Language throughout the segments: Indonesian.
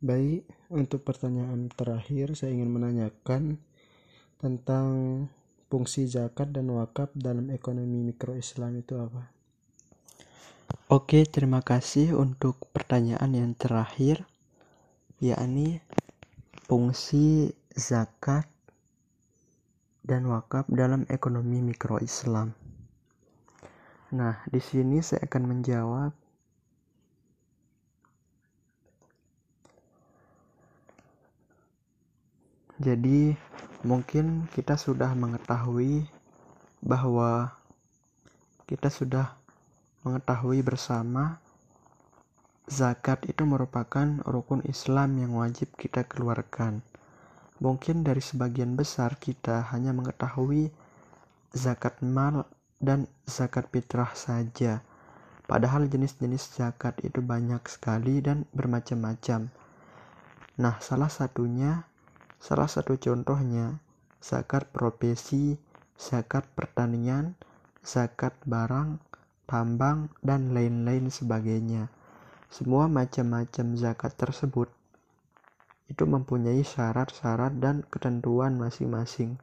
Baik, untuk pertanyaan terakhir saya ingin menanyakan tentang fungsi zakat dan wakaf dalam ekonomi mikro Islam itu apa? Oke, terima kasih untuk pertanyaan yang terakhir, yakni fungsi zakat dan wakaf dalam ekonomi mikro Islam. Nah, di sini saya akan menjawab Jadi, mungkin kita sudah mengetahui bahwa kita sudah mengetahui bersama zakat itu merupakan rukun Islam yang wajib kita keluarkan. Mungkin dari sebagian besar kita hanya mengetahui zakat mal dan zakat fitrah saja. Padahal jenis-jenis zakat itu banyak sekali dan bermacam-macam. Nah, salah satunya Salah satu contohnya zakat profesi, zakat pertanian, zakat barang, tambang, dan lain-lain sebagainya. Semua macam-macam zakat tersebut itu mempunyai syarat-syarat dan ketentuan masing-masing.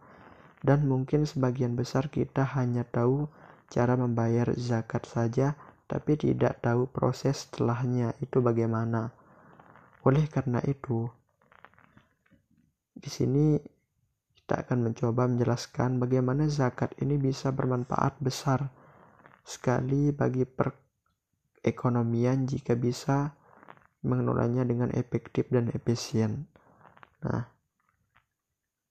Dan mungkin sebagian besar kita hanya tahu cara membayar zakat saja, tapi tidak tahu proses setelahnya itu bagaimana. Oleh karena itu, di sini kita akan mencoba menjelaskan bagaimana zakat ini bisa bermanfaat besar sekali bagi perekonomian jika bisa mengelolanya dengan efektif dan efisien. Nah,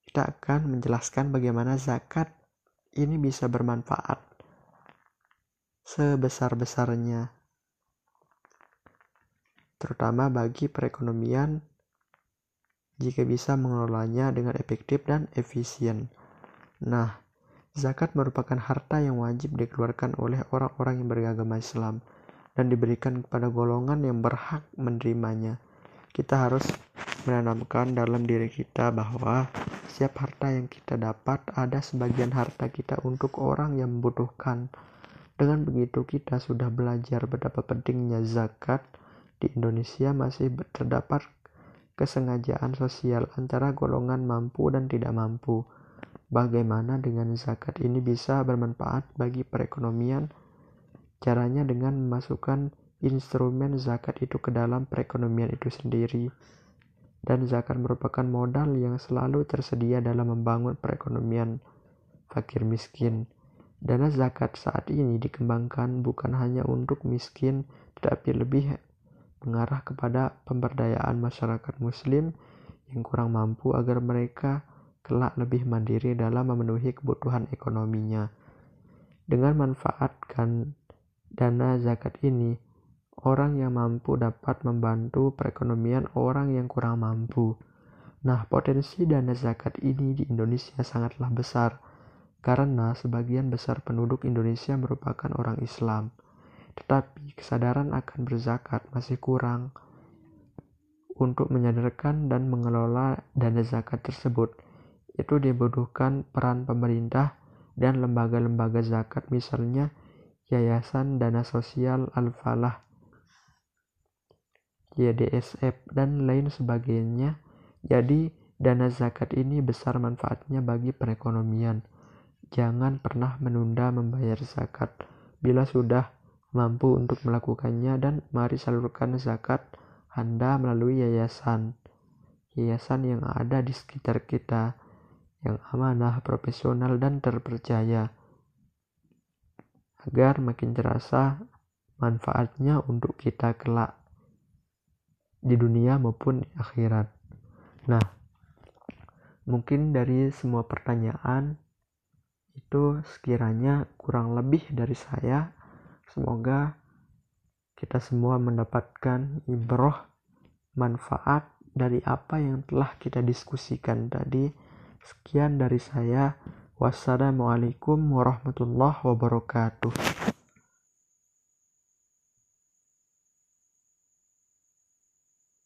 kita akan menjelaskan bagaimana zakat ini bisa bermanfaat sebesar-besarnya terutama bagi perekonomian jika bisa mengelolanya dengan efektif dan efisien. Nah, zakat merupakan harta yang wajib dikeluarkan oleh orang-orang yang beragama Islam dan diberikan kepada golongan yang berhak menerimanya. Kita harus menanamkan dalam diri kita bahwa setiap harta yang kita dapat ada sebagian harta kita untuk orang yang membutuhkan. Dengan begitu kita sudah belajar betapa pentingnya zakat di Indonesia masih terdapat kesengajaan sosial antara golongan mampu dan tidak mampu. Bagaimana dengan zakat ini bisa bermanfaat bagi perekonomian? Caranya dengan memasukkan instrumen zakat itu ke dalam perekonomian itu sendiri. Dan zakat merupakan modal yang selalu tersedia dalam membangun perekonomian fakir miskin. Dana zakat saat ini dikembangkan bukan hanya untuk miskin, tetapi lebih mengarah kepada pemberdayaan masyarakat muslim yang kurang mampu agar mereka kelak lebih mandiri dalam memenuhi kebutuhan ekonominya. Dengan manfaatkan dana zakat ini, orang yang mampu dapat membantu perekonomian orang yang kurang mampu. Nah, potensi dana zakat ini di Indonesia sangatlah besar karena sebagian besar penduduk Indonesia merupakan orang Islam tetapi kesadaran akan berzakat masih kurang. Untuk menyadarkan dan mengelola dana zakat tersebut, itu dibutuhkan peran pemerintah dan lembaga-lembaga zakat misalnya Yayasan Dana Sosial Al-Falah, YDSF, dan lain sebagainya. Jadi, dana zakat ini besar manfaatnya bagi perekonomian. Jangan pernah menunda membayar zakat. Bila sudah mampu untuk melakukannya dan mari salurkan zakat Anda melalui yayasan. Yayasan yang ada di sekitar kita yang amanah, profesional, dan terpercaya agar makin terasa manfaatnya untuk kita kelak di dunia maupun akhirat. Nah, mungkin dari semua pertanyaan itu sekiranya kurang lebih dari saya Semoga kita semua mendapatkan ibroh manfaat dari apa yang telah kita diskusikan tadi. Sekian dari saya. Wassalamualaikum warahmatullahi wabarakatuh.